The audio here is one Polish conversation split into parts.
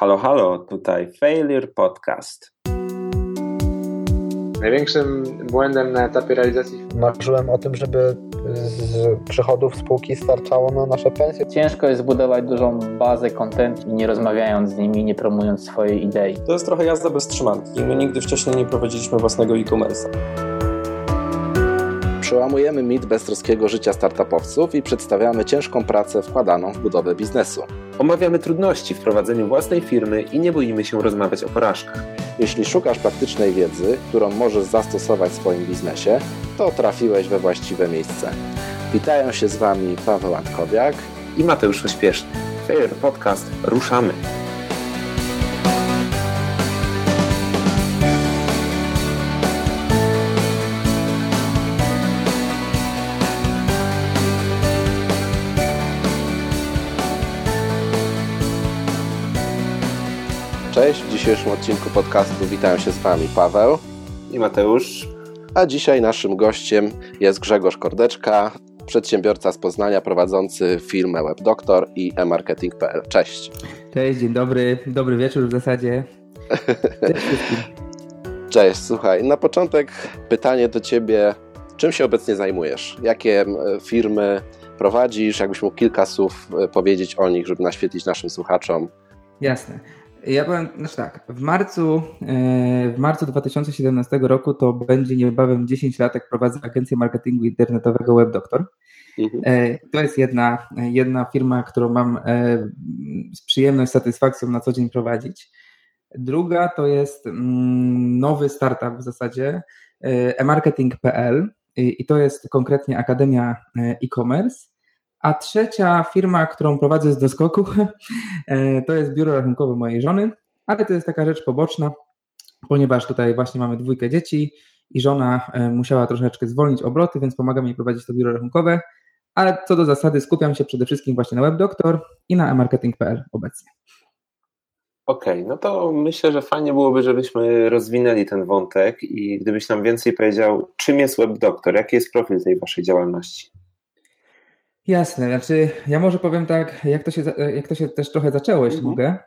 Halo, halo, tutaj Failure Podcast. Największym błędem na etapie realizacji Marzyłem o tym, żeby z przychodów spółki starczało na nasze pensje. Ciężko jest zbudować dużą bazę content nie rozmawiając z nimi, nie promując swojej idei. To jest trochę jazda bez trzymanki. My nigdy wcześniej nie prowadziliśmy własnego e-commerce'a. Przełamujemy mit beztroskiego życia startupowców i przedstawiamy ciężką pracę wkładaną w budowę biznesu. Omawiamy trudności w prowadzeniu własnej firmy i nie boimy się rozmawiać o porażkach. Jeśli szukasz praktycznej wiedzy, którą możesz zastosować w swoim biznesie, to trafiłeś we właściwe miejsce. Witają się z Wami Paweł Antkowiak i Mateusz Ośpieszny. Failure Podcast. Ruszamy! Dzisiejszym odcinku podcastu witają się z Wami Paweł i Mateusz. A dzisiaj naszym gościem jest Grzegorz Kordeczka, przedsiębiorca z Poznania prowadzący firmę WebDoktor i emarketing.pl. Cześć. Cześć, dzień dobry, dobry wieczór w zasadzie. Cześć wszystkim. Cześć, słuchaj, na początek pytanie do Ciebie. Czym się obecnie zajmujesz? Jakie firmy prowadzisz? Jakbyś mógł kilka słów e, powiedzieć o nich, żeby naświetlić naszym słuchaczom? Jasne. Ja powiem, znaczy tak, w marcu, e, w marcu 2017 roku to będzie niebawem 10 lat, jak prowadzę agencję marketingu internetowego WebDoctor. Mhm. E, to jest jedna, jedna firma, którą mam e, z przyjemność, satysfakcją na co dzień prowadzić. Druga to jest mm, nowy startup w zasadzie, emarketing.pl i to jest konkretnie Akademia e-commerce. A trzecia firma, którą prowadzę z doskoku, e, to jest biuro rachunkowe mojej żony, ale to jest taka rzecz poboczna, ponieważ tutaj właśnie mamy dwójkę dzieci i żona e, musiała troszeczkę zwolnić obroty, więc pomaga mi prowadzić to biuro rachunkowe, ale co do zasady skupiam się przede wszystkim właśnie na WebDoctor i na marketing.pl obecnie. Okej, okay, no to myślę, że fajnie byłoby, żebyśmy rozwinęli ten wątek i gdybyś nam więcej powiedział, czym jest WebDoctor, jaki jest profil tej waszej działalności? Jasne, znaczy ja może powiem tak, jak to się, jak to się też trochę zaczęło, jeśli mhm. mogę.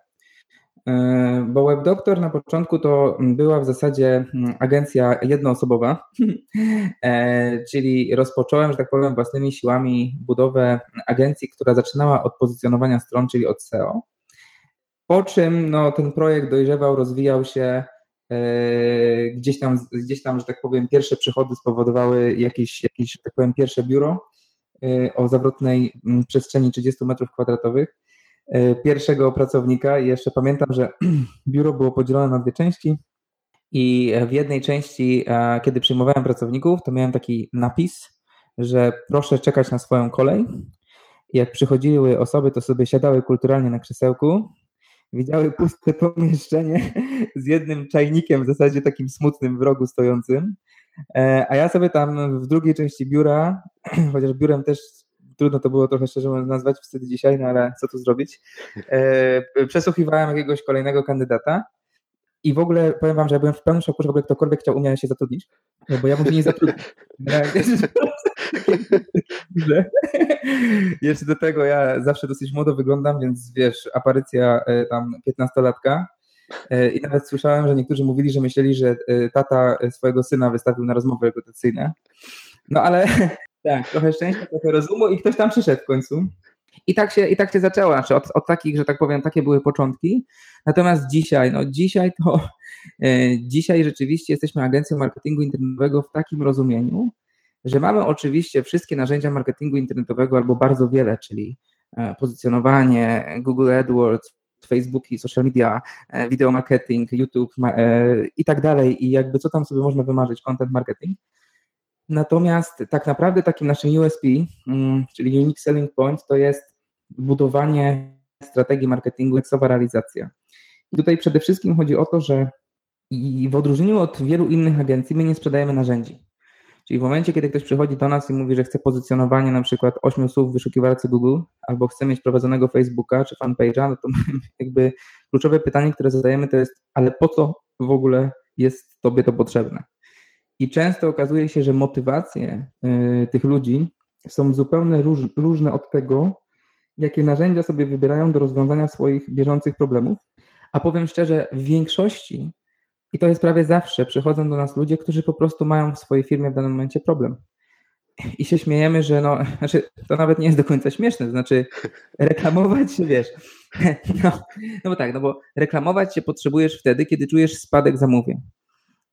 E, bo WebDoctor na początku to była w zasadzie mm, agencja jednoosobowa, e, czyli rozpocząłem, że tak powiem, własnymi siłami budowę agencji, która zaczynała od pozycjonowania stron, czyli od SEO. Po czym no, ten projekt dojrzewał, rozwijał się, e, gdzieś tam, gdzieś tam, że tak powiem, pierwsze przychody spowodowały jakieś, jakieś że tak powiem, pierwsze biuro o zawrotnej mm, przestrzeni 30 metrów kwadratowych y, pierwszego pracownika. Jeszcze pamiętam, że biuro było podzielone na dwie części. I w jednej części, kiedy przyjmowałem pracowników, to miałem taki napis, że proszę czekać na swoją kolej. Jak przychodziły osoby, to sobie siadały kulturalnie na krzesełku, widziały puste pomieszczenie z jednym czajnikiem w zasadzie takim smutnym w rogu stojącym. E, a ja sobie tam w drugiej części biura, chociaż biurem też trudno to było trochę szczerze mówiąc nazwać, wtedy dzisiaj, no ale co tu zrobić, e, przesłuchiwałem jakiegoś kolejnego kandydata i w ogóle powiem wam, że ja byłem w pełnym szoku, że w ogóle ktokolwiek chciał u mnie się zatrudnić, bo ja bym się nie zatrudnił. Jeszcze do tego ja zawsze dosyć młodo wyglądam, więc wiesz, aparycja e, tam 15-latka, E, I nawet słyszałem, że niektórzy mówili, że myśleli, że e, tata swojego syna wystawił na rozmowy rekrutacyjne. No ale tak, trochę szczęścia, trochę rozumu i ktoś tam przyszedł w końcu. I tak się, i tak się zaczęło, znaczy od, od takich, że tak powiem, takie były początki. Natomiast dzisiaj, no dzisiaj to, e, dzisiaj rzeczywiście jesteśmy agencją marketingu internetowego w takim rozumieniu, że mamy oczywiście wszystkie narzędzia marketingu internetowego albo bardzo wiele, czyli pozycjonowanie, Google AdWords, Facebook i social media, e, video marketing, YouTube e, i tak dalej i jakby co tam sobie można wymarzyć, content marketing. Natomiast tak naprawdę takim naszym USP, mm, czyli Unique Selling Point, to jest budowanie strategii marketingu, eksowa realizacja. I tutaj przede wszystkim chodzi o to, że i w odróżnieniu od wielu innych agencji my nie sprzedajemy narzędzi. Czyli w momencie, kiedy ktoś przychodzi do nas i mówi, że chce pozycjonowanie na przykład ośmiu słów w wyszukiwarce Google, albo chce mieć prowadzonego Facebooka czy fanpage'a, no to jakby kluczowe pytanie, które zadajemy to jest, ale po co w ogóle jest Tobie to potrzebne? I często okazuje się, że motywacje y, tych ludzi są zupełnie róż, różne od tego, jakie narzędzia sobie wybierają do rozwiązania swoich bieżących problemów, A powiem szczerze, w większości, i to jest prawie zawsze, przychodzą do nas ludzie, którzy po prostu mają w swojej firmie w danym momencie problem. I się śmiejemy, że no, znaczy, to nawet nie jest do końca śmieszne, to znaczy reklamować się, wiesz, no, no bo tak, no bo reklamować się potrzebujesz wtedy, kiedy czujesz spadek zamówień.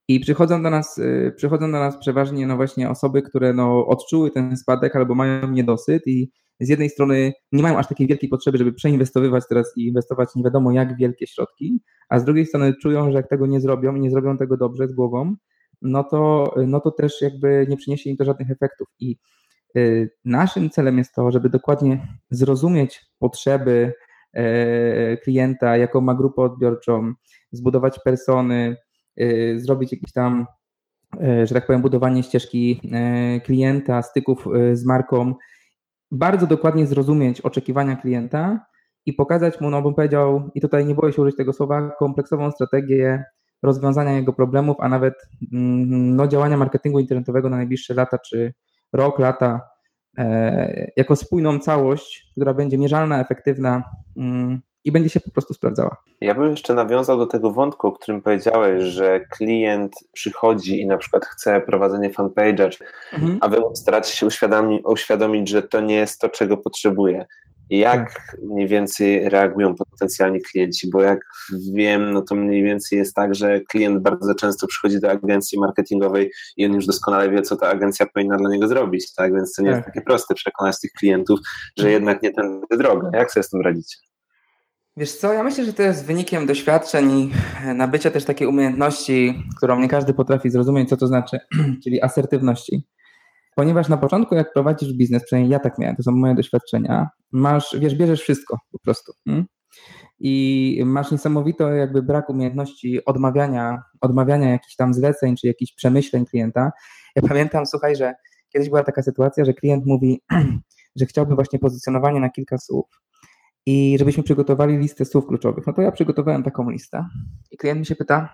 I przychodzą do nas, y, przychodzą do nas przeważnie no właśnie osoby, które no odczuły ten spadek albo mają niedosyt i z jednej strony nie mają aż takiej wielkiej potrzeby, żeby przeinwestowywać teraz i inwestować nie wiadomo jak wielkie środki, a z drugiej strony czują, że jak tego nie zrobią, nie zrobią tego dobrze z głową, no to, no to też jakby nie przyniesie im to żadnych efektów. I y, naszym celem jest to, żeby dokładnie zrozumieć potrzeby e, klienta, jaką ma grupę odbiorczą, zbudować persony, y, zrobić jakieś tam, e, że tak powiem, budowanie ścieżki e, klienta, styków z marką, bardzo dokładnie zrozumieć oczekiwania klienta i pokazać mu, no bym powiedział, i tutaj nie boję się użyć tego słowa, kompleksową strategię rozwiązania jego problemów, a nawet mm, no, działania marketingu internetowego na najbliższe lata, czy rok, lata, e, jako spójną całość, która będzie mierzalna, efektywna mm, i będzie się po prostu sprawdzała. Ja bym jeszcze nawiązał do tego wątku, o którym powiedziałeś, że klient przychodzi i na przykład chce prowadzenie fanpage'a, mhm. a wy staracie się uświadomić, uświadomić, że to nie jest to, czego potrzebuje. Jak tak. mniej więcej reagują potencjalni klienci? Bo jak wiem, no to mniej więcej jest tak, że klient bardzo często przychodzi do agencji marketingowej i on już doskonale wie, co ta agencja powinna dla niego zrobić, tak? Więc to nie tak. jest takie proste przekonać tych klientów, że mhm. jednak nie ten droga. Jak sobie z tym radzicie? Wiesz co, ja myślę, że to jest wynikiem doświadczeń i nabycia też takiej umiejętności, którą nie każdy potrafi zrozumieć, co to znaczy, czyli asertywności. Ponieważ na początku, jak prowadzisz biznes, przynajmniej ja tak miałem, to są moje doświadczenia, masz, wiesz, bierzesz wszystko po prostu. Hmm? I masz niesamowito jakby brak umiejętności odmawiania, odmawiania jakichś tam zleceń, czy jakichś przemyśleń klienta. Ja pamiętam, słuchaj, że kiedyś była taka sytuacja, że klient mówi, że chciałby właśnie pozycjonowanie na kilka słów i żebyśmy przygotowali listę słów kluczowych. No to ja przygotowałem taką listę i klient mi się pyta,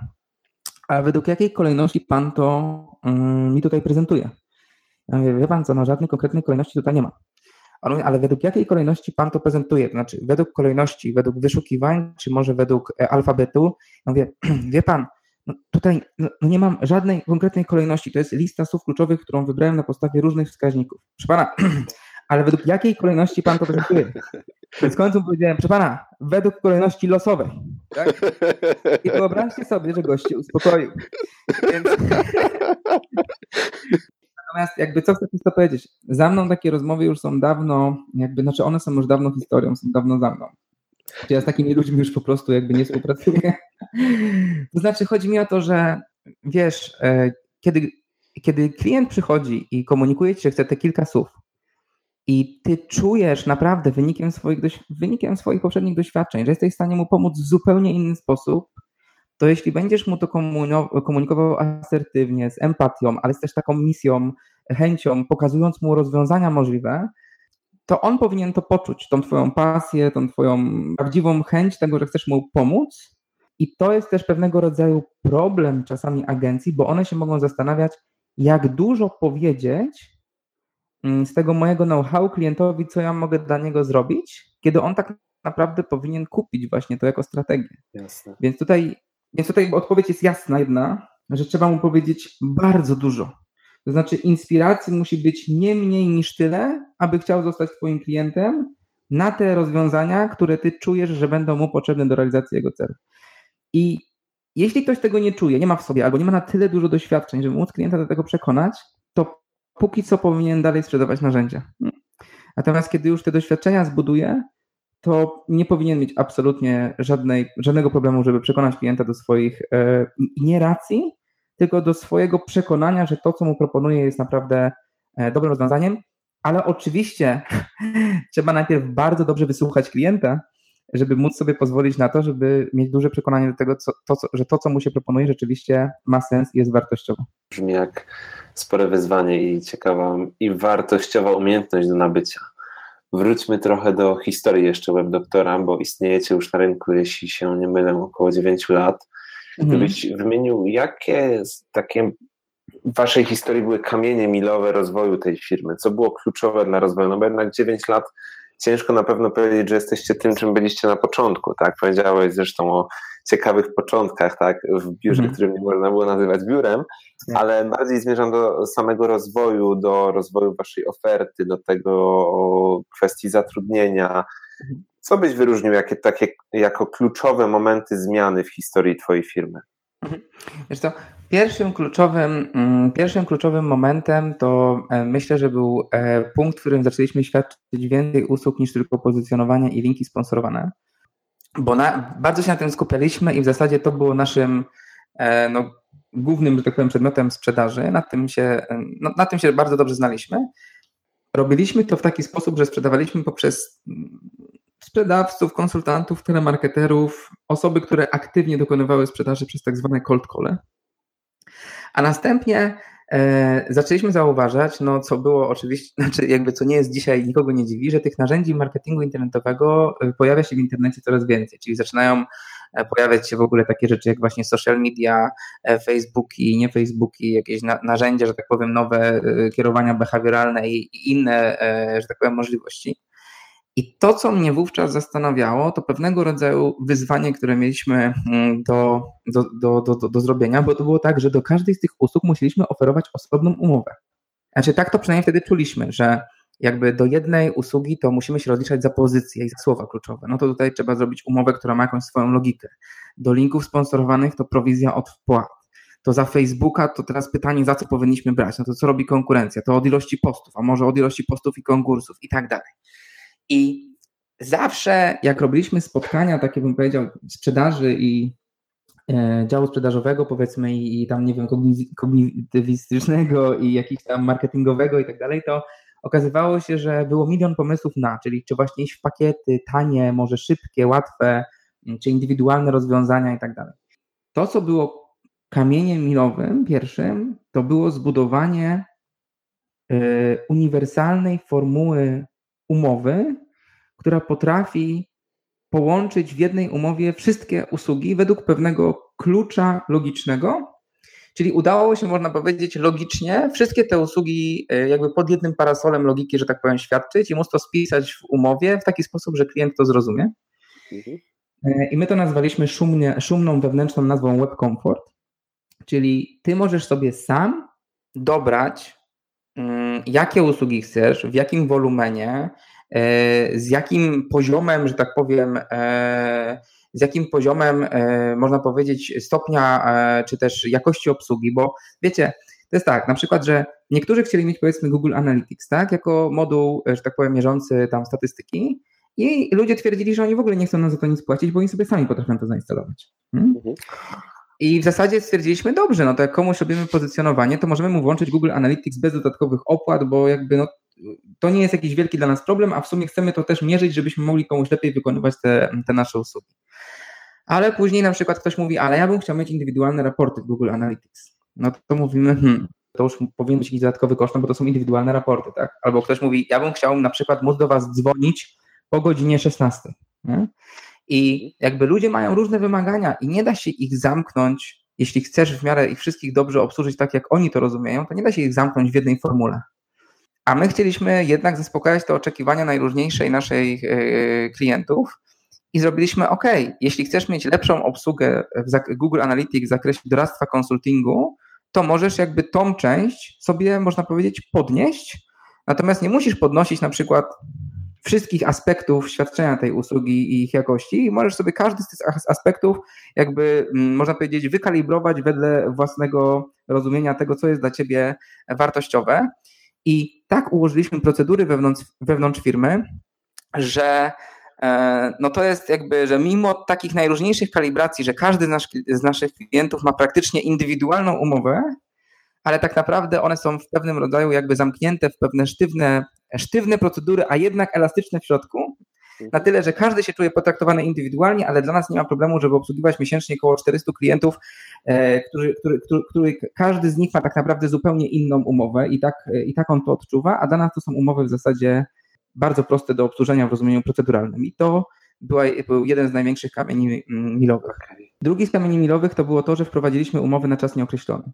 a według jakiej kolejności pan to um, mi tutaj prezentuje? Ja mówię, wie pan co, no żadnej konkretnej kolejności tutaj nie ma. Mówi, ale według jakiej kolejności pan to prezentuje? To znaczy, według kolejności, według wyszukiwań, czy może według e, alfabetu? Ja mówię, wie pan, no tutaj no, no nie mam żadnej konkretnej kolejności. To jest lista słów kluczowych, którą wybrałem na podstawie różnych wskaźników. Proszę pana, ale według jakiej kolejności pan to prezentuje? Więc końcu powiedziałem, proszę pana, według kolejności losowej. Tak? I wyobraźcie sobie, że gość się uspokoił. Więc... Natomiast jakby co chcę to powiedzieć? Za mną takie rozmowy już są dawno, jakby, znaczy one są już dawno historią, są dawno za mną. Ja z takimi ludźmi już po prostu jakby nie współpracuję. To znaczy chodzi mi o to, że wiesz, e, kiedy, kiedy klient przychodzi i komunikuje ci, że chce te kilka słów, i ty czujesz naprawdę wynikiem swoich, wynikiem swoich poprzednich doświadczeń, że jesteś w stanie mu pomóc w zupełnie inny sposób, to jeśli będziesz mu to komunikował asertywnie, z empatią, ale z też taką misją, chęcią, pokazując mu rozwiązania możliwe, to on powinien to poczuć, tą twoją pasję, tą twoją prawdziwą chęć tego, że chcesz mu pomóc. I to jest też pewnego rodzaju problem czasami agencji, bo one się mogą zastanawiać, jak dużo powiedzieć, z tego mojego know-how klientowi, co ja mogę dla niego zrobić, kiedy on tak naprawdę powinien kupić właśnie to jako strategię. Jasne. Więc tutaj, więc tutaj odpowiedź jest jasna jedna, że trzeba mu powiedzieć bardzo dużo. To znaczy inspiracji musi być nie mniej niż tyle, aby chciał zostać twoim klientem na te rozwiązania, które ty czujesz, że będą mu potrzebne do realizacji jego celu. I jeśli ktoś tego nie czuje, nie ma w sobie, albo nie ma na tyle dużo doświadczeń, żeby móc klienta do tego przekonać, póki co powinien dalej sprzedawać narzędzia. Natomiast kiedy już te doświadczenia zbuduje, to nie powinien mieć absolutnie żadnej, żadnego problemu, żeby przekonać klienta do swoich e, nie racji, tylko do swojego przekonania, że to, co mu proponuje, jest naprawdę e, dobrym rozwiązaniem. Ale oczywiście trzeba najpierw bardzo dobrze wysłuchać klienta, żeby móc sobie pozwolić na to, żeby mieć duże przekonanie do tego, co, to, co, że to, co mu się proponuje, rzeczywiście ma sens i jest wartościowe. Brzmi jak spore wyzwanie i ciekawa i wartościowa umiejętność do nabycia. Wróćmy trochę do historii jeszcze WebDoktora, bo istniejecie już na rynku, jeśli się nie mylę, około 9 lat. Mhm. Gdybyś wymienił, jakie takie w waszej historii były kamienie milowe rozwoju tej firmy? Co było kluczowe dla rozwoju? No bo jednak 9 lat ciężko na pewno powiedzieć, że jesteście tym, czym byliście na początku, tak? Powiedziałeś zresztą o ciekawych początkach, tak? W biurze, mm. którym nie można było nazywać biurem, ale bardziej zmierzam do samego rozwoju, do rozwoju waszej oferty, do tego kwestii zatrudnienia. Mhm. Co byś wyróżnił jakie, takie, jako kluczowe momenty zmiany w historii twojej firmy? Mhm. Wiesz co, pierwszym kluczowym, mm, pierwszym kluczowym momentem to e, myślę, że był e, punkt, w którym zaczęliśmy świadczyć więcej usług niż tylko pozycjonowanie i linki sponsorowane, bo na, bardzo się na tym skupialiśmy i w zasadzie to było naszym e, no, głównym, że tak powiem, przedmiotem sprzedaży. Na tym, się, no, na tym się bardzo dobrze znaliśmy. Robiliśmy to w taki sposób, że sprzedawaliśmy poprzez sprzedawców, konsultantów, telemarketerów, osoby, które aktywnie dokonywały sprzedaży przez tak zwane cold call. A następnie e, zaczęliśmy zauważać, no co było oczywiście, znaczy jakby co nie jest dzisiaj, nikogo nie dziwi, że tych narzędzi marketingu internetowego e, pojawia się w internecie coraz więcej, czyli zaczynają e, pojawiać się w ogóle takie rzeczy jak właśnie social media, Facebooki, nie Facebooki, jakieś na, narzędzia, że tak powiem, nowe kierowania behawioralne i inne, że tak powiem, możliwości. I to, co mnie wówczas zastanawiało, to pewnego rodzaju wyzwanie, które mieliśmy mm, do, do, do, do, do zrobienia, bo to było tak, że do każdej z tych usług musieliśmy oferować osobną umowę. Znaczy, tak to przynajmniej wtedy czuliśmy, że jakby do jednej usługi to musimy się rozliczać za pozycje i za słowa kluczowe. No to tutaj trzeba zrobić umowę, która ma jakąś swoją logikę. Do linków sponsorowanych to prowizja od wpłat. To za Facebooka to teraz pytanie, za co powinniśmy brać? No to co robi konkurencja? To od ilości postów, a może od ilości postów i konkursów i tak dalej. I zawsze, jak robiliśmy spotkania, takie bym powiedział, sprzedaży i e, działu sprzedażowego, powiedzmy, i, i tam, nie wiem, kognitywistycznego i jakiś tam marketingowego i tak dalej, to okazywało się, że było milion pomysłów na, czyli czy właśnie iść w pakiety tanie, może szybkie, łatwe, czy indywidualne rozwiązania i tak dalej. To, co było kamieniem milowym pierwszym, to było zbudowanie y, uniwersalnej formuły umowy, która potrafi połączyć w jednej umowie wszystkie usługi według pewnego klucza logicznego. Czyli udało się, można powiedzieć, logicznie wszystkie te usługi e, jakby pod jednym parasolem logiki, że tak powiem, świadczyć i móc to spisać w umowie w taki sposób, że klient to zrozumie. Mhm. E, I my to nazwaliśmy szumnie, szumną wewnętrzną nazwą Web Comfort, czyli ty możesz sobie sam dobrać jakie usługi chcesz, w jakim wolumenie, e, z jakim poziomem, że tak powiem, e, z jakim poziomem, e, można powiedzieć, stopnia czy też jakości obsługi, bo wiecie, to jest tak, na przykład, że niektórzy chcieli mieć powiedzmy Google Analytics, tak, jako moduł, że tak powiem, mierzący tam statystyki i ludzie twierdzili, że oni w ogóle nie chcą nam za to nic płacić, bo oni sobie sami potrafią to zainstalować. Hmm? Mhm. I w zasadzie stwierdziliśmy, dobrze, no to jak komuś robimy pozycjonowanie, to możemy mu włączyć Google Analytics bez dodatkowych opłat, bo jakby no, to nie jest jakiś wielki dla nas problem, a w sumie chcemy to też mierzyć, żebyśmy mogli komuś lepiej wykonywać te, te nasze usługi. Ale później na przykład ktoś mówi, ale ja bym chciał mieć indywidualne raporty w Google Analytics. No to, mówimy, hmm, to już powinien być jakiś dodatkowy koszt, no bo to są indywidualne raporty, tak? Albo ktoś mówi, ja bym chciał na przykład móc do Was dzwonić po godzinie 16. Nie? I jakby ludzie mają różne wymagania i nie da się ich zamknąć, jeśli chcesz w miarę ich wszystkich dobrze obsłużyć tak, jak oni to rozumieją, to nie da się ich zamknąć w jednej formule. A my chcieliśmy jednak zaspokajać te oczekiwania najróżniejszej naszej yy, klientów i zrobiliśmy OK, jeśli chcesz mieć lepszą obsługę w Google Analytics w zakresie doradztwa konsultingu, to możesz jakby tą część sobie, można powiedzieć, podnieść, natomiast nie musisz podnosić na przykład wszystkich aspektów świadczenia tej usługi i ich jakości i możesz sobie każdy z tych aspektów jakby, mm, można powiedzieć, wykalibrować wedle własnego rozumienia tego, co jest dla ciebie wartościowe. I tak ułożyliśmy procedury wewnątrz, wewnątrz firmy, że e, no to jest jakby, że mimo takich najróżniejszych kalibracji, że każdy z, nasz, z naszych klientów ma praktycznie indywidualną umowę, ale tak naprawdę one są w pewnym rodzaju jakby zamknięte w pewne sztywne sztywne procedury, a jednak elastyczne w środku, na tyle, że każdy się czuje potraktowany indywidualnie, ale dla nas nie ma problemu, żeby obsługiwać miesięcznie około 400 klientów, który, który, który, który, każdy z nich ma tak naprawdę zupełnie inną umowę i tak, i tak on to odczuwa, a dla nas to są umowy w zasadzie bardzo proste do obsłużenia w rozumieniu proceduralnym. I to była, był jeden z największych kamieni mm, milowych. Drugi z kamieni milowych to było to, że wprowadziliśmy umowy na czas nieokreślony.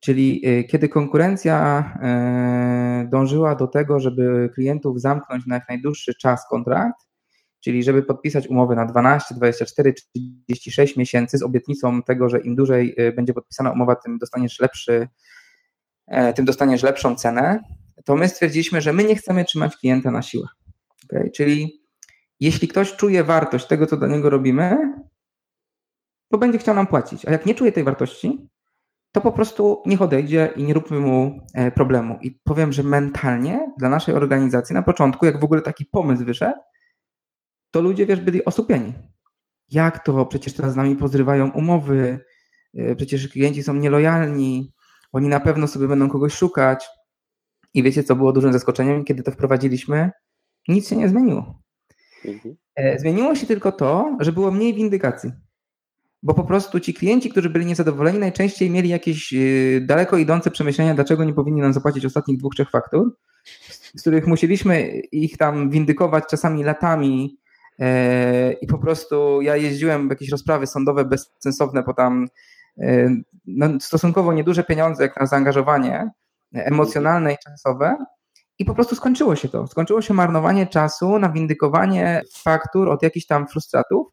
Czyli kiedy konkurencja dążyła do tego, żeby klientów zamknąć na jak najdłuższy czas kontrakt, czyli żeby podpisać umowę na 12, 24, 36 miesięcy z obietnicą tego, że im dłużej będzie podpisana umowa, tym dostaniesz lepszy, tym dostaniesz lepszą cenę, to my stwierdziliśmy, że my nie chcemy trzymać klienta na siłę. Okay? Czyli jeśli ktoś czuje wartość tego, co dla niego robimy, to będzie chciał nam płacić. A jak nie czuje tej wartości, to po prostu niech odejdzie i nie róbmy mu e, problemu. I powiem, że mentalnie dla naszej organizacji na początku, jak w ogóle taki pomysł wyszedł, to ludzie, wiesz, byli osłupieni. Jak to? Przecież teraz z nami pozrywają umowy, e, przecież klienci są nielojalni, oni na pewno sobie będą kogoś szukać. I wiecie, co było dużym zaskoczeniem, kiedy to wprowadziliśmy? Nic się nie zmieniło. Mhm. E, zmieniło się tylko to, że było mniej windykacji. Bo po prostu ci klienci, którzy byli niezadowoleni, najczęściej mieli jakieś e, daleko idące przemyślenia, dlaczego nie powinni nam zapłacić ostatnich dwóch, trzech faktur, z których musieliśmy ich tam windykować czasami latami. E, I po prostu ja jeździłem w jakieś rozprawy sądowe bezsensowne po tam no, stosunkowo nieduże pieniądze jak na zaangażowanie emocjonalne i czasowe. I po prostu skończyło się to. Skończyło się marnowanie czasu na windykowanie faktur od jakichś tam frustratów.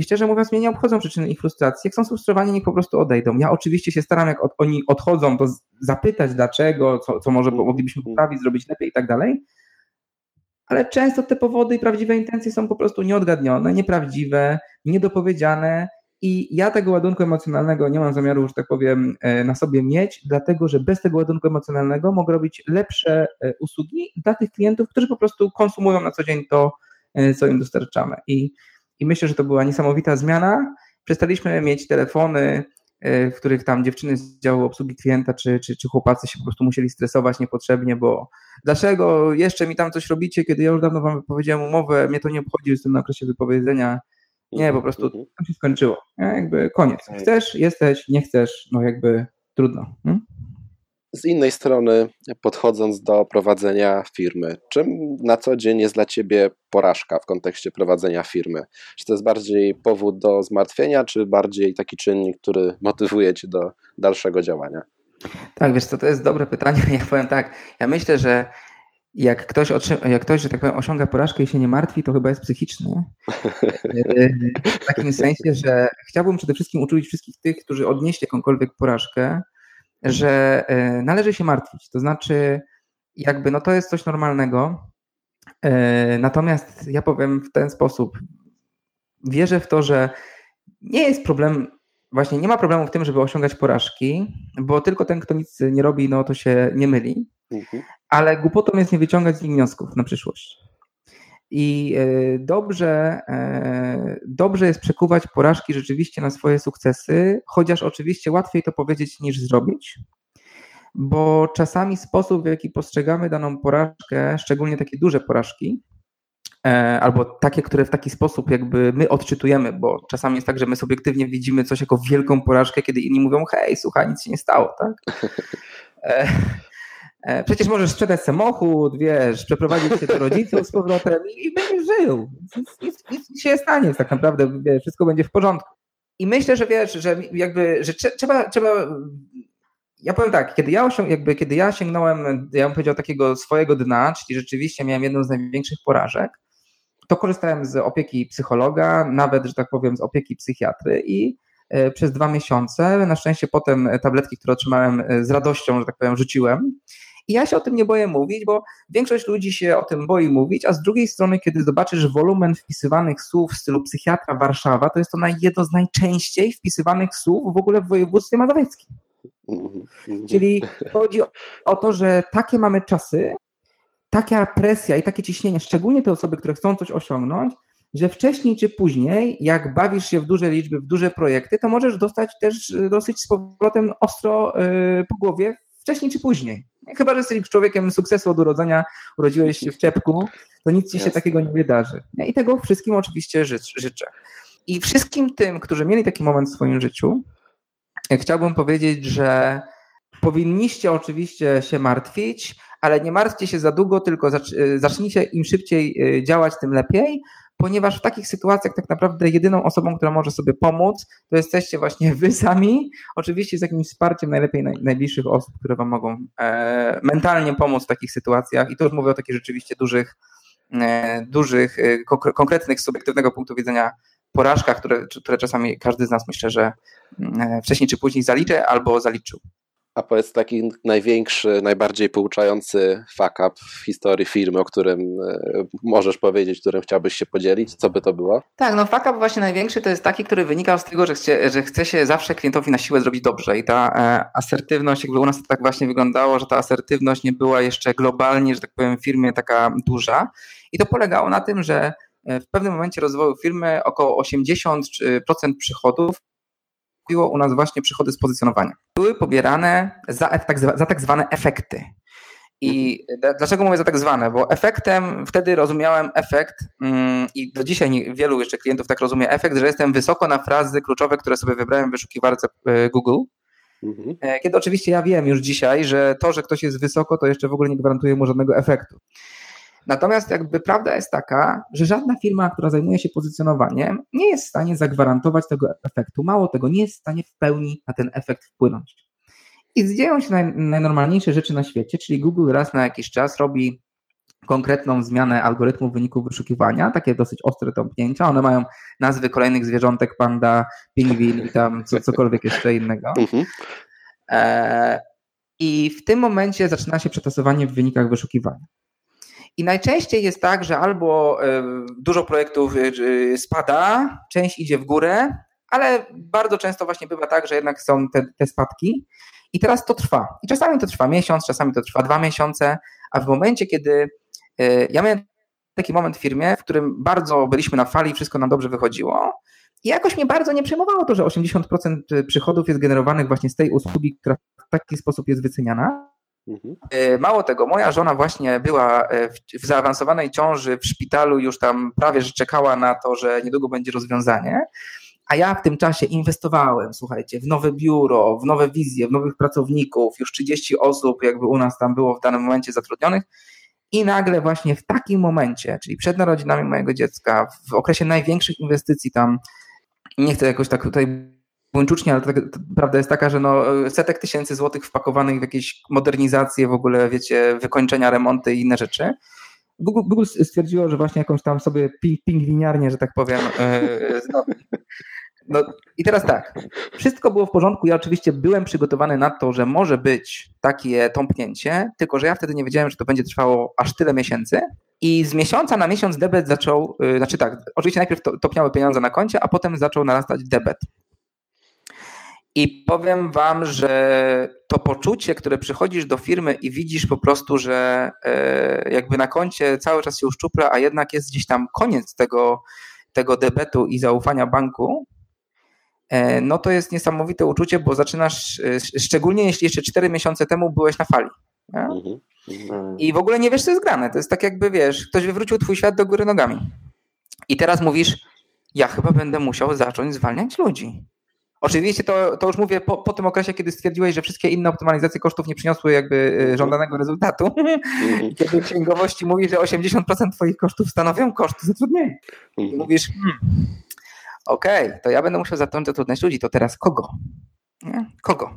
I szczerze mówiąc, mnie nie obchodzą przyczyny ich frustracji. Jak są sfrustrowani, niech po prostu odejdą. Ja oczywiście się staram, jak od, oni odchodzą, to zapytać dlaczego, co, co może moglibyśmy poprawić, zrobić lepiej i tak dalej. Ale często te powody i prawdziwe intencje są po prostu nieodgadnione, nieprawdziwe, niedopowiedziane i ja tego ładunku emocjonalnego nie mam zamiaru, że tak powiem, e, na sobie mieć, dlatego że bez tego ładunku emocjonalnego mogę robić lepsze e, usługi dla tych klientów, którzy po prostu konsumują na co dzień to, e, co im dostarczamy. I, i myślę, że to była niesamowita zmiana. Przestaliśmy mieć telefony, w których tam dziewczyny z działu obsługi klienta czy, czy, czy chłopacy się po prostu musieli stresować niepotrzebnie, bo dlaczego jeszcze mi tam coś robicie, kiedy ja już dawno wam wypowiedziałem umowę, mnie to nie obchodzi, jestem na okresie wypowiedzenia nie, po mhm, prostu mhm. to się skończyło. Jakby koniec. Chcesz, jesteś, nie chcesz, no jakby trudno. Hmm? Z innej strony, podchodząc do prowadzenia firmy, czym na co dzień jest dla Ciebie porażka w kontekście prowadzenia firmy? Czy to jest bardziej powód do zmartwienia, czy bardziej taki czynnik, który motywuje Cię do dalszego działania? Tak, wiesz co, to jest dobre pytanie. Ja powiem tak, ja myślę, że jak ktoś, jak ktoś, że tak powiem, osiąga porażkę i się nie martwi, to chyba jest psychiczny. W takim sensie, że chciałbym przede wszystkim uczulić wszystkich tych, którzy odnieśli jakąkolwiek porażkę, że e, należy się martwić. To znaczy, jakby, no to jest coś normalnego. E, natomiast ja powiem w ten sposób. Wierzę w to, że nie jest problem, właśnie nie ma problemu w tym, żeby osiągać porażki, bo tylko ten, kto nic nie robi, no to się nie myli. Mhm. Ale głupotą jest nie wyciągać z nich wniosków na przyszłość. I e, dobrze, e, dobrze jest przekuwać porażki rzeczywiście na swoje sukcesy, chociaż oczywiście łatwiej to powiedzieć niż zrobić, bo czasami sposób, w jaki postrzegamy daną porażkę, szczególnie takie duże porażki, e, albo takie, które w taki sposób jakby my odczytujemy, bo czasami jest tak, że my subiektywnie widzimy coś jako wielką porażkę, kiedy inni mówią, hej, słuchaj, nic się nie stało, tak? E, przecież możesz sprzedać samochód, wiesz, przeprowadzić się do rodziców z powrotem i będziesz żył. Nic, nic, się nie stanie, tak naprawdę wiesz, wszystko będzie w porządku. I myślę, że wiesz, że jakby, że trzeba, trzeba ja powiem tak, kiedy ja, osiąg, jakby, kiedy ja sięgnąłem, ja bym powiedział, takiego swojego dna, czyli rzeczywiście miałem jedną z największych porażek, to korzystałem z opieki psychologa, nawet, że tak powiem, z opieki psychiatry i e, przez dwa miesiące, na szczęście potem tabletki, które otrzymałem e, z radością, że tak powiem, rzuciłem i ja się o tym nie boję mówić, bo większość ludzi się o tym boi mówić, a z drugiej strony, kiedy zobaczysz wolumen wpisywanych słów w stylu psychiatra Warszawa, to jest to jedno z najczęściej wpisywanych słów w ogóle w województwie mazowieckim. Czyli chodzi o to, że takie mamy czasy, taka presja i takie ciśnienie, szczególnie te osoby, które chcą coś osiągnąć, że wcześniej czy później, jak bawisz się w duże liczby, w duże projekty, to możesz dostać też dosyć z powrotem ostro y, po głowie wcześniej czy później. Chyba, że jesteś człowiekiem sukcesu od urodzenia, urodziłeś się w czepku, to nic ci się takiego nie wydarzy. I tego wszystkim oczywiście życzę. I wszystkim tym, którzy mieli taki moment w swoim życiu, chciałbym powiedzieć, że powinniście oczywiście się martwić, ale nie martwcie się za długo, tylko zacznijcie im szybciej y, działać, tym lepiej, ponieważ w takich sytuacjach tak naprawdę jedyną osobą, która może sobie pomóc, to jesteście właśnie wy sami, oczywiście z jakimś wsparciem najlepiej naj, najbliższych osób, które wam mogą e, mentalnie pomóc w takich sytuacjach i to już mówię o takich rzeczywiście dużych, e, dużych, e, konkretnych, subiektywnego punktu widzenia porażkach, które, które czasami każdy z nas myślę, że e, wcześniej czy później zaliczy albo zaliczył. A powiedz taki największy, najbardziej pouczający fuck up w historii firmy, o którym e, możesz powiedzieć, którym chciałbyś się podzielić? Co by to było? Tak, no fuck up właśnie największy to jest taki, który wynikał z tego, że chce, że chce się zawsze klientowi na siłę zrobić dobrze i ta e, asertywność, jakby u nas to tak właśnie wyglądało, że ta asertywność nie była jeszcze globalnie, że tak powiem, w firmie taka duża i to polegało na tym, że e, w pewnym momencie rozwoju firmy około 80% przychodów u nas właśnie przychody z pozycjonowania. Były pobierane za, tak, za tak zwane efekty. I dlaczego mówię za tak zwane? Bo efektem, wtedy rozumiałem efekt mm, i do dzisiaj wielu jeszcze klientów tak rozumie efekt, że jestem wysoko na frazy kluczowe, które sobie wybrałem w wyszukiwarce e, Google. Mhm. E, kiedy oczywiście ja wiem już dzisiaj, że to, że ktoś jest wysoko, to jeszcze w ogóle nie gwarantuje mu żadnego efektu. Natomiast jakby prawda jest taka, że żadna firma, która zajmuje się pozycjonowaniem, nie jest w stanie zagwarantować tego efektu. Mało tego, nie jest w stanie w pełni na ten efekt wpłynąć. I dzieją się naj, najnormalniejsze rzeczy na świecie, czyli Google raz na jakiś czas robi konkretną zmianę algorytmu wyników wyszukiwania, takie dosyć ostre tąpnięcia. One mają nazwy kolejnych zwierzątek, panda, pingwin i tam co, cokolwiek jeszcze innego. Mhm. E, I w tym momencie zaczyna się przetasowanie w wynikach wyszukiwania. I najczęściej jest tak, że albo e, dużo projektów e, spada, część idzie w górę, ale bardzo często właśnie bywa tak, że jednak są te, te spadki. I teraz to trwa. I czasami to trwa miesiąc, czasami to trwa dwa miesiące, a w momencie, kiedy e, ja miałem taki moment w firmie, w którym bardzo byliśmy na fali, wszystko nam dobrze wychodziło. I jakoś mnie bardzo nie przejmowało to, że 80% przychodów jest generowanych właśnie z tej usługi, która w taki sposób jest wyceniana. Mhm. E, mało tego, moja żona właśnie była e, w, w zaawansowanej ciąży w szpitalu, już tam prawie że czekała na to, że niedługo będzie rozwiązanie. A ja w tym czasie inwestowałem, słuchajcie, w nowe biuro, w nowe wizje, w nowych pracowników, już 30 osób jakby u nas tam było w danym momencie zatrudnionych. I nagle właśnie w takim momencie, czyli przed narodzinami mojego dziecka, w okresie największych inwestycji tam, nie chcę jakoś tak tutaj buńczucznie, ale tak, prawda jest taka, że no, setek tysięcy złotych wpakowanych w jakieś modernizacje, w ogóle, wiecie, wykończenia, remonty i inne rzeczy. Google, Google stwierdziło, że właśnie jakąś tam sobie ping, że tak powiem, yy, no i teraz tak, wszystko było w porządku. Ja oczywiście byłem przygotowany na to, że może być takie tąpnięcie, tylko że ja wtedy nie wiedziałem, że to będzie trwało aż tyle miesięcy. I z miesiąca na miesiąc debet zaczął, yy, znaczy tak, oczywiście najpierw to, topniały pieniądze na koncie, a potem zaczął narastać debet. I powiem Wam, że to poczucie, które przychodzisz do firmy i widzisz po prostu, że e, jakby na koncie cały czas się uszczupla, a jednak jest gdzieś tam koniec tego, tego debetu i zaufania banku, e, no to jest niesamowite uczucie, bo zaczynasz, e, szczególnie jeśli jeszcze 4 miesiące temu byłeś na fali. Mhm, mhm. I w ogóle nie wiesz, co jest grane. To jest tak jakby, wiesz, ktoś wywrócił twój świat do góry nogami. I teraz mówisz, ja chyba będę musiał zacząć zwalniać ludzi. Oczywiście to, to już mówię po, po tym okresie, kiedy stwierdziłeś, że wszystkie inne optymalizacje kosztów nie przyniosły jakby e, mhm. żądanego rezultatu. I kiedy w księgowości mówi, że 80% twoich kosztów stanowią koszty zatrudnienia. I mhm. mówisz, hmm, okej, okay, to ja będę musiał zacząć zatrudniać ludzi, to teraz kogo? Nie? Kogo?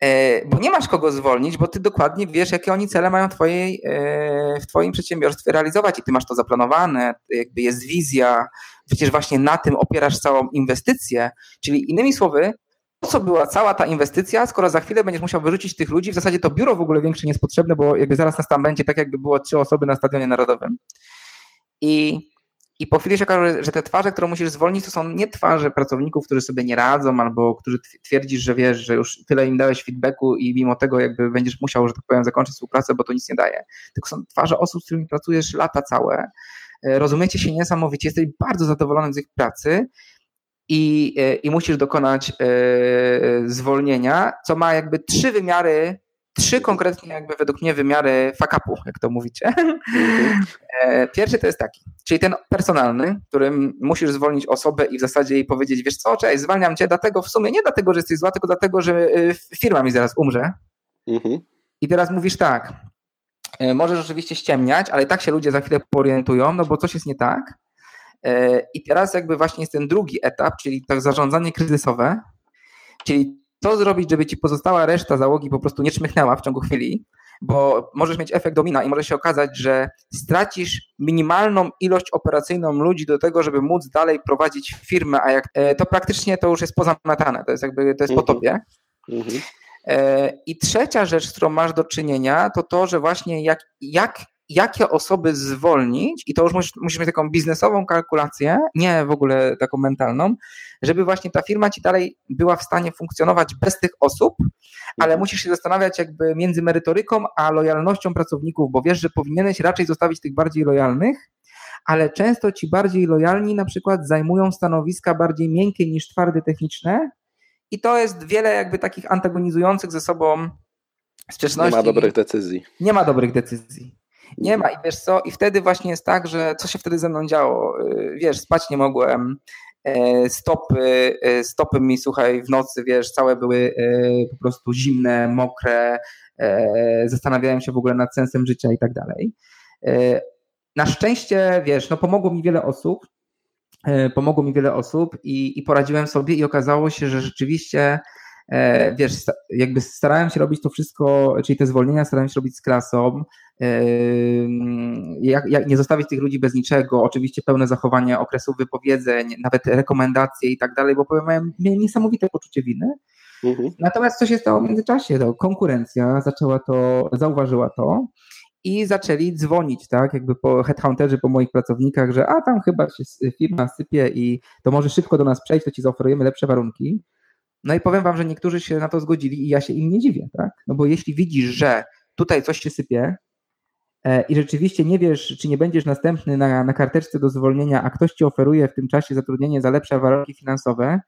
E, bo nie masz kogo zwolnić, bo ty dokładnie wiesz, jakie oni cele mają twojej, e, w twoim przedsiębiorstwie realizować i ty masz to zaplanowane, jakby jest wizja, przecież właśnie na tym opierasz całą inwestycję, czyli innymi słowy, po co była cała ta inwestycja, skoro za chwilę będziesz musiał wyrzucić tych ludzi, w zasadzie to biuro w ogóle większe nie jest potrzebne, bo jakby zaraz nas tam będzie tak, jakby było trzy osoby na Stadionie Narodowym. I i po chwili się okaże, że te twarze, które musisz zwolnić, to są nie twarze pracowników, którzy sobie nie radzą, albo którzy twierdzisz, że wiesz, że już tyle im dałeś feedbacku i mimo tego jakby będziesz musiał, że tak powiem, zakończyć współpracę, bo to nic nie daje. Tylko są twarze osób, z którymi pracujesz lata całe, rozumiecie się niesamowicie, jesteś bardzo zadowolony z ich pracy i, e, i musisz dokonać e, zwolnienia, co ma jakby trzy wymiary trzy konkretnie jakby według mnie wymiary fakapu, jak to mówicie. E, pierwszy to jest taki, czyli ten personalny, którym musisz zwolnić osobę i w zasadzie jej powiedzieć, wiesz co, cześć, zwalniam cię dlatego w sumie nie dlatego, że jesteś zła, tylko dlatego, że e, firma mi zaraz umrze. Mhm. I teraz mówisz tak, e, możesz oczywiście ściemniać, ale tak się ludzie za chwilę poorientują, no bo coś jest nie tak. I teraz jakby właśnie jest ten drugi etap, czyli tak zarządzanie kryzysowe, czyli co zrobić, żeby ci pozostała reszta załogi po prostu nie czmychnęła w ciągu chwili, bo możesz mieć efekt domina i może się okazać, że stracisz minimalną ilość operacyjną ludzi do tego, żeby móc dalej prowadzić firmę, a jak e, to praktycznie to już jest pozamiatane, to jest jakby to jest po mhm. tobie. Mhm. E, I trzecia rzecz, z którą masz do czynienia, to to, że właśnie jak, jak jakie osoby zwolnić, i to już musisz, musisz mieć taką biznesową kalkulację, nie w ogóle taką mentalną, żeby właśnie ta firma ci dalej była w stanie funkcjonować bez tych osób, ale mhm. musisz się zastanawiać jakby między merytoryką a lojalnością pracowników, bo wiesz, że powinieneś raczej zostawić tych bardziej lojalnych, ale często ci bardziej lojalni na przykład zajmują stanowiska bardziej miękkie niż twarde techniczne i to jest wiele jakby takich antagonizujących ze sobą sprzeczności. Nie ma dobrych decyzji. Nie ma dobrych decyzji. Nie ma i wiesz co, i wtedy właśnie jest tak, że co się wtedy ze mną działo? Y, wiesz, spać nie mogłem, e, stopy, e, stopy mi, słuchaj, w nocy, wiesz, całe były po prostu zimne, mokre, zastanawiałem się w ogóle nad sensem życia i tak dalej. Na szczęście, wiesz, no pomogło mi wiele osób, pomogło mi wiele osób i, i poradziłem sobie i okazało się, że rzeczywiście E, wiesz, jakby starałem się robić to wszystko, czyli te zwolnienia starałem się robić z klasą, e, jak, jak nie zostawić tych ludzi bez niczego, oczywiście pełne zachowanie okresów wypowiedzeń, nawet rekomendacje i tak dalej, bo powiem, miałem, miałem niesamowite poczucie winy. Mhm. Natomiast co się stało w międzyczasie? To konkurencja zaczęła to, zauważyła to i zaczęli dzwonić, tak, jakby po headhunterzy, po moich pracownikach, że a tam chyba się firma sypie i to może szybko do nas przejść, to ci zaoferujemy lepsze warunki. No i powiem wam, że niektórzy się na to zgodzili i ja się im nie dziwię, tak? No bo jeśli widzisz, że tutaj coś się sypie e, i rzeczywiście nie wiesz, czy nie będziesz następny na, na karteczce do zwolnienia, a ktoś ci oferuje w tym czasie zatrudnienie za lepsze warunki finansowe,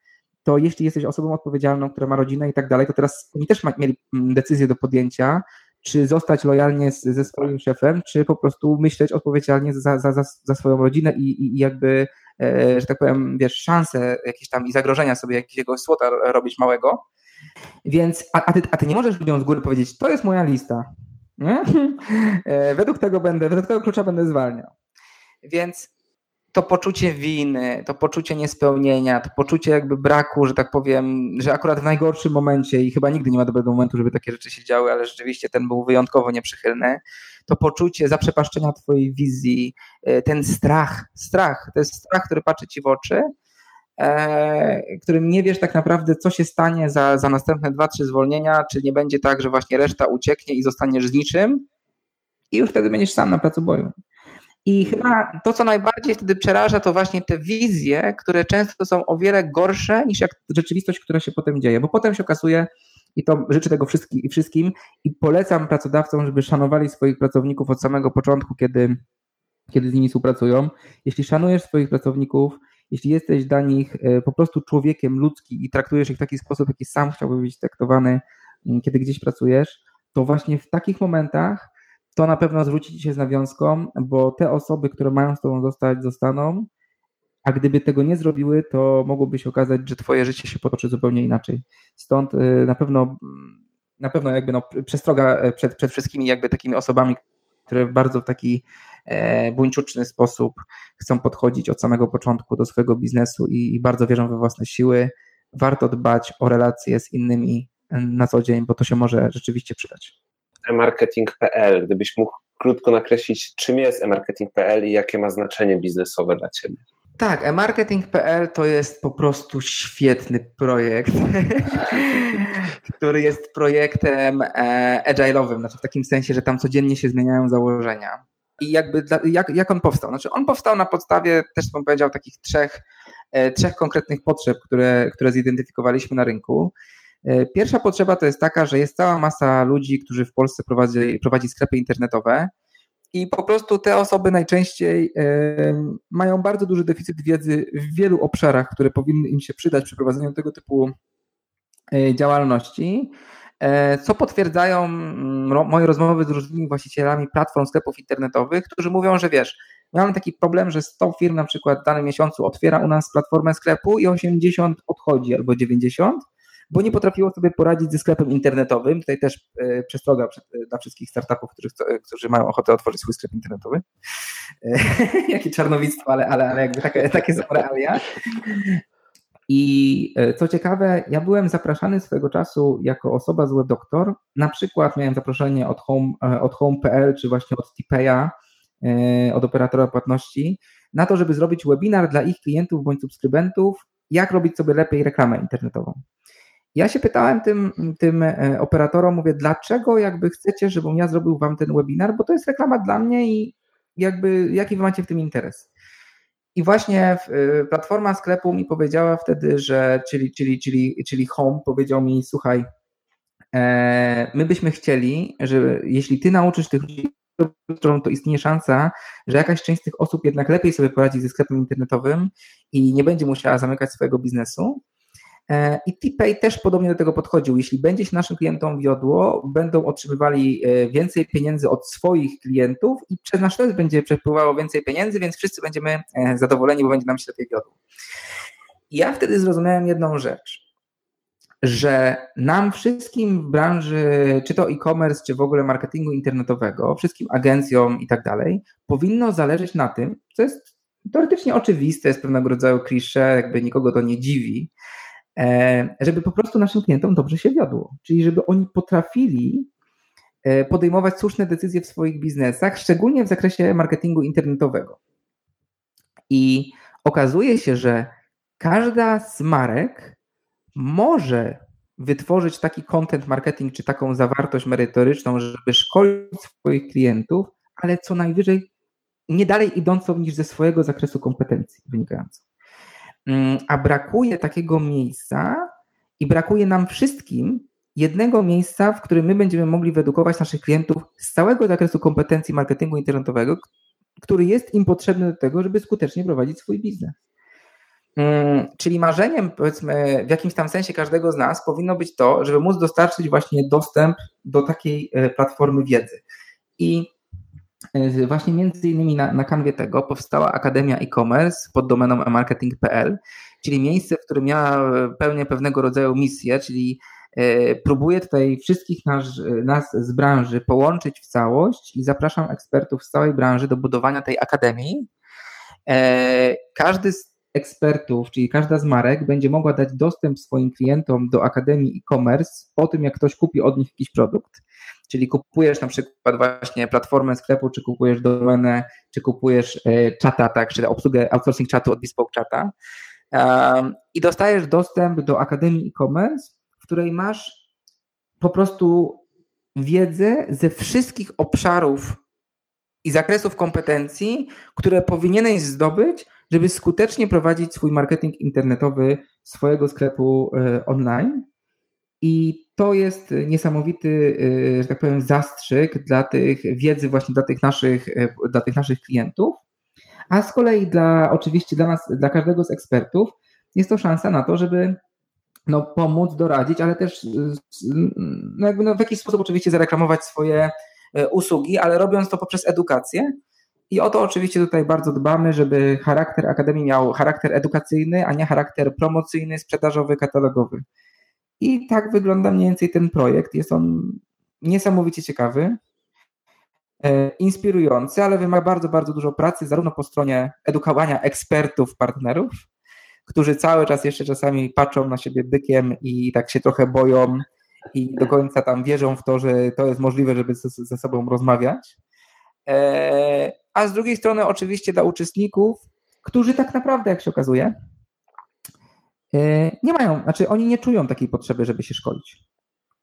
to jeśli jesteś osobą odpowiedzialną, która ma rodzinę i tak dalej, to teraz oni też mieli mm, decyzję do podjęcia, czy zostać lojalnie z, ze swoim szefem, czy po prostu myśleć odpowiedzialnie za, za, za, za swoją rodzinę i, i jakby E, że tak powiem, wiesz, szanse jakieś tam i zagrożenia sobie jakiegoś słota robić małego. Więc, a, a, ty, a ty nie możesz ludziom z góry powiedzieć, to jest moja lista. Nie? E, według tego będę, według tego klucza będę zwalniał. Więc to poczucie winy, to poczucie niespełnienia, to poczucie jakby braku, że tak powiem, że akurat w najgorszym momencie i chyba nigdy nie ma dobrego momentu, żeby takie rzeczy się działy, ale rzeczywiście ten był wyjątkowo nieprzychylny, to poczucie zaprzepaszczenia twojej wizji, e, ten strach, strach, to jest strach, który patrzy ci w oczy, e, którym nie wiesz tak naprawdę, co się stanie za, za następne dwa, trzy zwolnienia, czy nie będzie tak, że właśnie reszta ucieknie i zostaniesz z niczym i już wtedy będziesz sam na placu boju. I chyba to, co najbardziej wtedy przeraża, to właśnie te wizje, które często są o wiele gorsze niż jak rzeczywistość, która się potem dzieje, bo potem się okazuje, i to życzę tego wszystkim, i polecam pracodawcom, żeby szanowali swoich pracowników od samego początku, kiedy, kiedy z nimi współpracują. Jeśli szanujesz swoich pracowników, jeśli jesteś dla nich e, po prostu człowiekiem ludzkim i traktujesz ich w taki sposób, jaki sam chciałby być traktowany, kiedy gdzieś pracujesz, to właśnie w takich momentach to na pewno zwróci ci się z nawiązką, bo te osoby, które mają z tobą zostać, zostaną, a gdyby tego nie zrobiły, to mogłoby się okazać, że twoje życie się potoczy zupełnie inaczej. Stąd y, na pewno na pewno jakby no, przestroga e, przed, przed wszystkimi jakby takimi osobami, które w bardzo taki e, buńczuczny sposób chcą podchodzić od samego początku do swojego biznesu i, i bardzo wierzą we własne siły. Warto dbać o relacje z innymi na co dzień, bo to się może rzeczywiście przydać. e-marketing.pl, gdybyś mógł krótko nakreślić, czym jest e-marketing.pl i jakie ma znaczenie biznesowe dla Ciebie? Tak, emarketing.pl to jest po prostu świetny projekt, który jest projektem e, agile'owym, znaczy w takim sensie, że tam codziennie się zmieniają założenia. I jakby jak, jak on powstał? Znaczy on powstał na podstawie, też bym powiedział, takich trzech, e, trzech konkretnych potrzeb, które, które zidentyfikowaliśmy na rynku. E, pierwsza potrzeba to jest taka, że jest cała masa ludzi, którzy w Polsce prowadzi, prowadzi sklepy internetowe, i po prostu te osoby najczęściej mają bardzo duży deficyt wiedzy w wielu obszarach, które powinny im się przydać przy prowadzeniu tego typu e, działalności. E, co potwierdzają mm, moje rozmowy z różnymi właścicielami platform sklepów internetowych, którzy mówią, że wiesz, mamy taki problem, że 100 firm na przykład w danym miesiącu otwiera u nas platformę sklepu i 80 odchodzi albo 90, bo nie potrafiło sobie poradzić ze sklepem internetowym. Tutaj też e, przestroga dla wszystkich startupów, którzy, którzy mają ochotę otworzyć swój sklep internetowy. Jakie czarnowictwo, ale, ale, ale jakby takie, takie są realia. I co ciekawe, ja byłem zapraszany swego czasu jako osoba z WebDoctor. Na przykład miałem zaproszenie od Home, od Home.pl czy właśnie od Tipeya, od operatora płatności, na to, żeby zrobić webinar dla ich klientów bądź subskrybentów, jak robić sobie lepiej reklamę internetową. Ja się pytałem tym, tym e, operatorom, mówię, dlaczego jakby chcecie, żebym ja zrobił wam ten webinar, bo to jest reklama dla mnie i jakby jaki wy macie w tym interes. I właśnie e, platforma sklepu mi powiedziała wtedy, że, czyli, czyli, czyli, czyli Home powiedział mi, słuchaj, e, my byśmy chcieli, że jeśli ty nauczysz tych ludzi to istnieje szansa, że jakaś część z tych osób jednak lepiej sobie poradzi ze sklepem internetowym i nie będzie musiała zamykać swojego biznesu. E, I TPay też podobnie do tego podchodził. Jeśli będzie się naszym klientom wiodło, będą otrzymywali e, więcej pieniędzy od swoich klientów i przez nasz też będzie przepływało więcej pieniędzy, więc wszyscy będziemy e, zadowoleni, bo będzie nam się lepiej wiodło. Ja wtedy zrozumiałem jedną rzecz że nam wszystkim w branży, czy to e-commerce, czy w ogóle marketingu internetowego, wszystkim agencjom i tak dalej, powinno zależeć na tym, co jest teoretycznie oczywiste, jest pewnego rodzaju klisze, jakby nikogo to nie dziwi, żeby po prostu naszym klientom dobrze się wiodło. Czyli żeby oni potrafili e, podejmować słuszne decyzje w swoich biznesach, szczególnie w zakresie marketingu internetowego. I okazuje się, że każda z marek może wytworzyć taki content marketing czy taką zawartość merytoryczną, żeby szkolić swoich klientów, ale co najwyżej nie dalej idącą niż ze swojego zakresu kompetencji wynikającą. Mm, a brakuje takiego miejsca i brakuje nam wszystkim jednego miejsca, w którym my będziemy mogli wyedukować naszych klientów z całego zakresu kompetencji marketingu internetowego, który jest im potrzebny do tego, żeby skutecznie prowadzić swój biznes. Mm, czyli marzeniem, powiedzmy, w jakimś tam sensie każdego z nas powinno być to, żeby móc dostarczyć właśnie dostęp do takiej e, platformy wiedzy. I właśnie między innymi na, na kanwie tego powstała Akademia E-Commerce pod domeną emarketing.pl, czyli miejsce, w którym ja e, pełnię pewnego rodzaju misję, czyli próbuję tutaj wszystkich nas, nas z branży połączyć w całość i zapraszam ekspertów z całej branży do budowania tej akademii. Każdy z ekspertów, czyli każda z marek będzie mogła dać dostęp swoim klientom do Akademii e-commerce po tym, jak ktoś kupi od nich jakiś produkt. Czyli kupujesz na przykład właśnie platformę sklepu, czy kupujesz domenę, czy kupujesz e, czata, tak, czy obsługę outsourcing czatu od Bespoke Chata i dostajesz dostęp do Akademii e-commerce, w której masz po prostu wiedzę ze wszystkich obszarów i zakresów kompetencji, które powinieneś zdobyć, żeby skutecznie prowadzić swój marketing internetowy swojego sklepu e, online. I to jest niesamowity, e, że tak powiem, zastrzyk dla tych wiedzy właśnie dla tych naszych, e, dla tych naszych klientów. A z kolei dla oczywiście dla nas, dla każdego z ekspertów jest to szansa na to, żeby no, pomóc, doradzić, ale też no, jakby no, w jakiś sposób oczywiście zareklamować swoje usługi, ale robiąc to poprzez edukację, i o to oczywiście tutaj bardzo dbamy, żeby charakter Akademii miał charakter edukacyjny, a nie charakter promocyjny, sprzedażowy, katalogowy. I tak wygląda mniej więcej ten projekt. Jest on niesamowicie ciekawy, e, inspirujący, ale wymaga bardzo, bardzo dużo pracy, zarówno po stronie edukowania ekspertów, partnerów, którzy cały czas jeszcze czasami patrzą na siebie bykiem i tak się trochę boją i do końca tam wierzą w to, że to jest możliwe, żeby ze, sobą rozmawiać. E, a z drugiej strony oczywiście dla uczestników, którzy tak naprawdę, jak się okazuje, nie mają, znaczy oni nie czują takiej potrzeby, żeby się szkolić.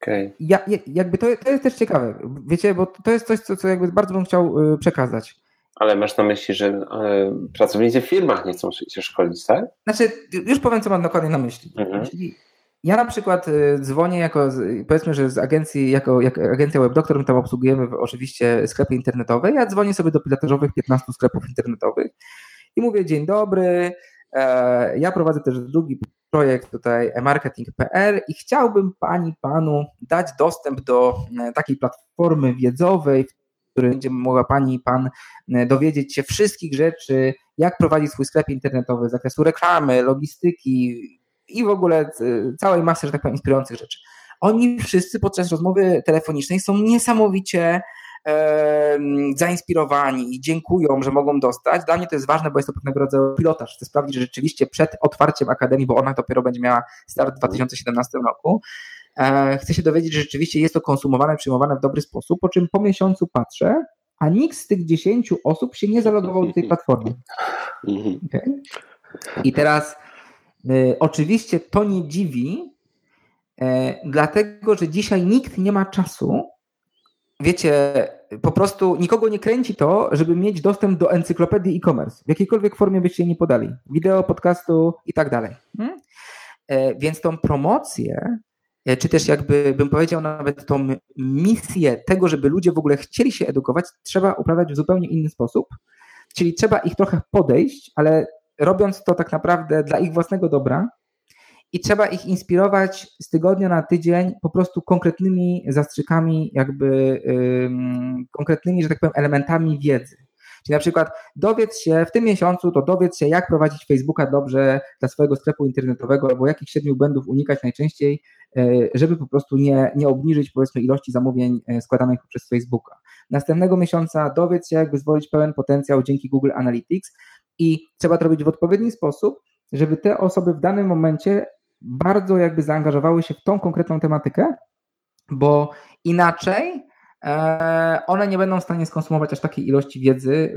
Okay. Ja, jakby to, to jest też ciekawe, wiecie, bo to jest coś, co, co jakby bardzo bym chciał e, przekazać. Ale masz na myśli, że y, pracownicy w firmach nie chcą się szkolić, tak? Znaczy, już powiem, co mam dokładnie na myśli. Mhm. Ja na przykład y, dzwonię jako, powiedzmy, że z agencji, jako, jako agencja WebDoctor, tam obsługujemy oczywiście sklepy internetowe. Ja dzwonię sobie do pilotażowych 15 sklepów internetowych i mówię: Dzień dobry. E, ja prowadzę też drugi projekt tutaj marketing.pl i chciałbym pani, panu dać dostęp do e, takiej platformy wiedzowej, w której będzie mogła pani i pan e, dowiedzieć się wszystkich rzeczy, jak prowadzić swój sklep internetowy z zakresu reklamy, logistyki, i w ogóle całej masy, że tak powiem, inspirujących rzeczy. Oni wszyscy podczas rozmowy telefonicznej są niesamowicie zainspirowani i dziękują, że mogą dostać. Dla mnie to jest ważne, bo jest to pewnego rodzaju pilotaż. Chcę sprawdzić, że rzeczywiście przed otwarciem Akademii, bo ona dopiero będzie miała start w 2017 roku, e, chcę się dowiedzieć, że rzeczywiście jest to konsumowane, przyjmowane w dobry sposób, po czym po miesiącu patrzę, a nikt z tych 10 osób się nie zalogował do tej platformy. Mhm. Okay? I teraz y, oczywiście to nie dziwi, y, dlatego że dzisiaj nikt nie ma czasu wiecie, po prostu nikogo nie kręci to, żeby mieć dostęp do encyklopedii e-commerce, w jakiejkolwiek formie byście nie podali, wideo, podcastu i tak dalej. Hmm? E, więc tą promocję, e, czy też jakby bym powiedział nawet tą misję tego, żeby ludzie w ogóle chcieli się edukować, trzeba uprawiać w zupełnie inny sposób. Czyli trzeba ich trochę podejść, ale robiąc to tak naprawdę dla ich własnego dobra, i trzeba ich inspirować z tygodnia na tydzień po prostu konkretnymi zastrzykami, jakby konkretnymi, że tak powiem, elementami wiedzy. Czyli na przykład dowiedz się w tym miesiącu, to dowiedz się, jak prowadzić Facebooka dobrze dla swojego sklepu internetowego, albo jakich siedmiu błędów unikać najczęściej, e, żeby po prostu nie, nie obniżyć powiedzmy ilości zamówień e, składanych przez Facebooka. Następnego miesiąca dowiedz się, jak wyzwolić pełen potencjał dzięki Google Analytics i trzeba to robić w odpowiedni sposób, żeby te osoby w danym momencie bardzo jakby zaangażowały się w tą konkretną tematykę, bo inaczej e, one nie będą w stanie skonsumować aż takiej ilości wiedzy, y,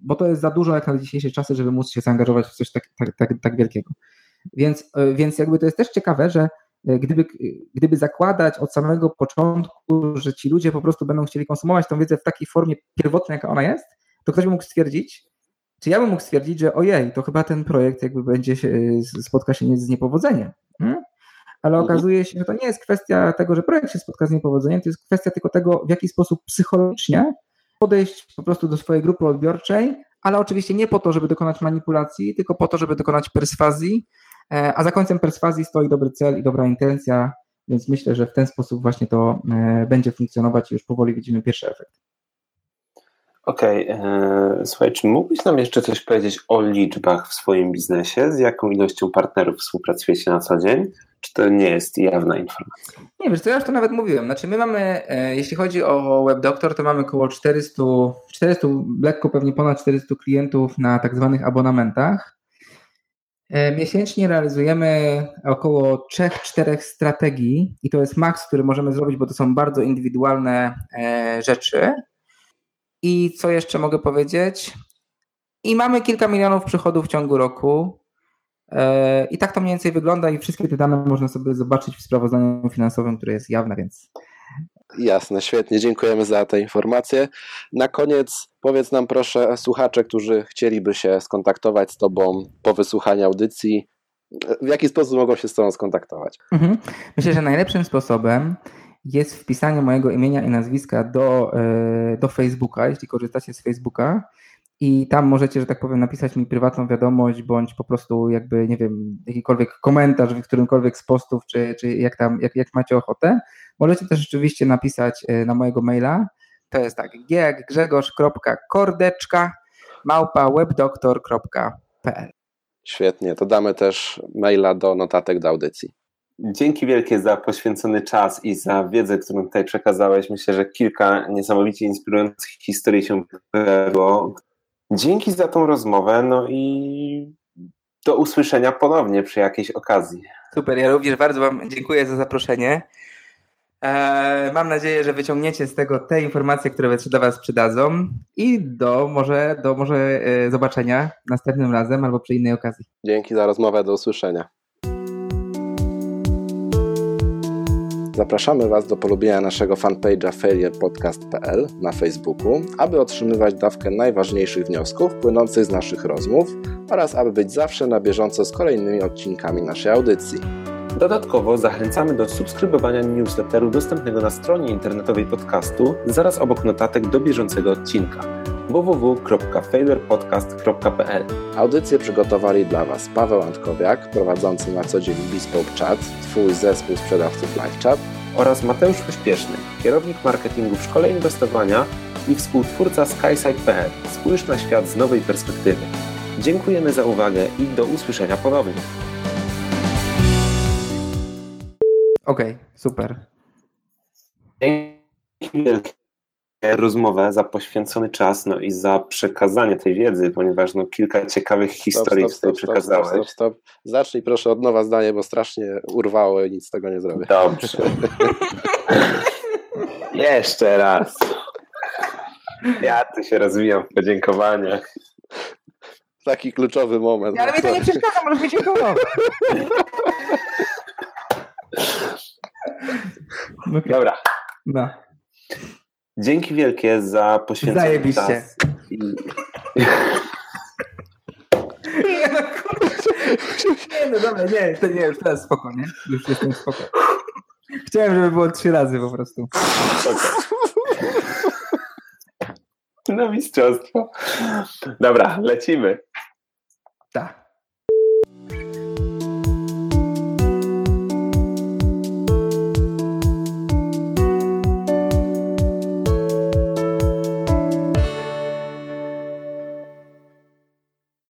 bo to jest za dużo jak na dzisiejsze czasy, żeby móc się zaangażować w coś tak, tak, tak, tak wielkiego. Więc, e, więc jakby to jest też ciekawe, że e, gdyby, gdyby zakładać od samego początku, że ci ludzie po prostu będą chcieli konsumować tą wiedzę w takiej formie pierwotnej, jaka ona jest, to ktoś by mógł stwierdzić, czy ja bym mógł stwierdzić, że ojej, to chyba ten projekt jakby będzie się, spotka się z niepowodzeniem. Ale mhm. okazuje się, że to nie jest kwestia tego, że projekt się spotka z niepowodzeniem, to jest kwestia tylko tego, w jaki sposób psychologicznie podejść po prostu do swojej grupy odbiorczej, ale oczywiście nie po to, żeby dokonać manipulacji, tylko po to, żeby dokonać perswazji, e, a za końcem perswazji stoi dobry cel i dobra intencja, więc myślę, że w ten sposób właśnie to e, będzie funkcjonować i już powoli widzimy pierwszy efekt. Okej, okay. E, słuchaj, czy mógłbyś nam jeszcze coś powiedzieć o liczbach w swoim biznesie? Z jaką ilością partnerów współpracujecie na co dzień? Czy to nie jest jawna informacja? Nie, wiesz, to ja już to nawet mówiłem. Znaczy, my mamy, e, jeśli chodzi o WebDoctor, to mamy około 400, 400, lekko pewnie ponad 400 klientów na tak zwanych abonamentach. E, miesięcznie realizujemy około 3-4 strategii i to jest maks, który możemy zrobić, bo to są bardzo indywidualne rzeczy. I co jeszcze mogę powiedzieć? I mamy kilka milionów przychodów w ciągu roku. E, I tak to mniej więcej wygląda i wszystkie te dane można sobie zobaczyć w sprawozdaniu finansowym, które jest jawne, więc. Jasne, świetnie, dziękujemy za te informacje. Na koniec powiedz nam proszę, słuchacze, którzy chcieliby się skontaktować z Tobą po wysłuchaniu audycji, w jaki sposób mogą się z Tobą skontaktować? Mhm. Myślę, że najlepszym sposobem jest wpisanie mojego imienia i nazwiska do, e, do Facebooka, jeśli korzystacie z Facebooka. I tam możecie, że tak powiem, napisać mi prywatną wiadomość, bądź po prostu jakby, nie wiem, jakikolwiek komentarz w którymkolwiek z postów, czy, czy jak tam, jak, jak macie ochotę. Możecie też rzeczywiście napisać e, na mojego maila. To jest tak, grzegorz.kordeczka małpa webdoktor.pl Świetnie, to damy też maila do notatek do audycji. Dzięki wielkie za poświęcony czas i za wiedzę, którą tutaj przekazałeś. Myślę, że kilka niesamowicie inspirujących historii się pojawiło. Dzięki za tą rozmowę, no i do usłyszenia ponownie przy jakiejś okazji. Super, ja również bardzo Wam dziękuję za zaproszenie. Eee, mam nadzieję, że wyciągniecie z tego te informacje, które się dla Was przydadzą i do może, do może e, zobaczenia następnym razem albo przy innej okazji. Dzięki za rozmowę, do usłyszenia. Zapraszamy Was do polubienia naszego fanpage'a failurepodcast.pl na Facebooku, aby otrzymywać dawkę najważniejszych wniosków płynących z naszych rozmów oraz aby być zawsze na bieżąco z kolejnymi odcinkami naszej audycji. Dodatkowo zachęcamy do subskrybowania newsletteru dostępnego na stronie internetowej podcastu zaraz obok notatek do bieżącego odcinka www.failurepodcast.pl Audycję przygotowali dla Was Paweł Antkowiak, prowadzący na co dzień Bespoke Chat, Twój zespół sprzedawców LiveChat oraz Mateusz Pośpieszny, kierownik marketingu w szkole inwestowania i współtwórca SkySide.pl. Spójrz na świat z nowej perspektywy. Dziękujemy za uwagę i do usłyszenia ponownie. Okej, okay, super. Dzięki wielkie rozmowę, za poświęcony czas, no i za przekazanie tej wiedzy, ponieważ no, kilka ciekawych historii stop, stop, stop, przekazałeś. Stop, stop, stop. Zacznij proszę od nowa zdanie, bo strasznie urwało i nic z tego nie zrobię. Dobrze. Jeszcze raz. Ja tu się rozwijam w podziękowaniach. Taki kluczowy moment. Ja, ale mi to nie przeszkadza, możesz być. Okay. Dobra. No. Dzięki wielkie za poświęcenie Zajebiście. czas. I... Nie no, nie no dobra, nie, to nie, już teraz spoko, nie? Już jestem spoko. Chciałem, żeby było trzy razy po prostu. Na mistrzostwo. Dobra, lecimy. Tak.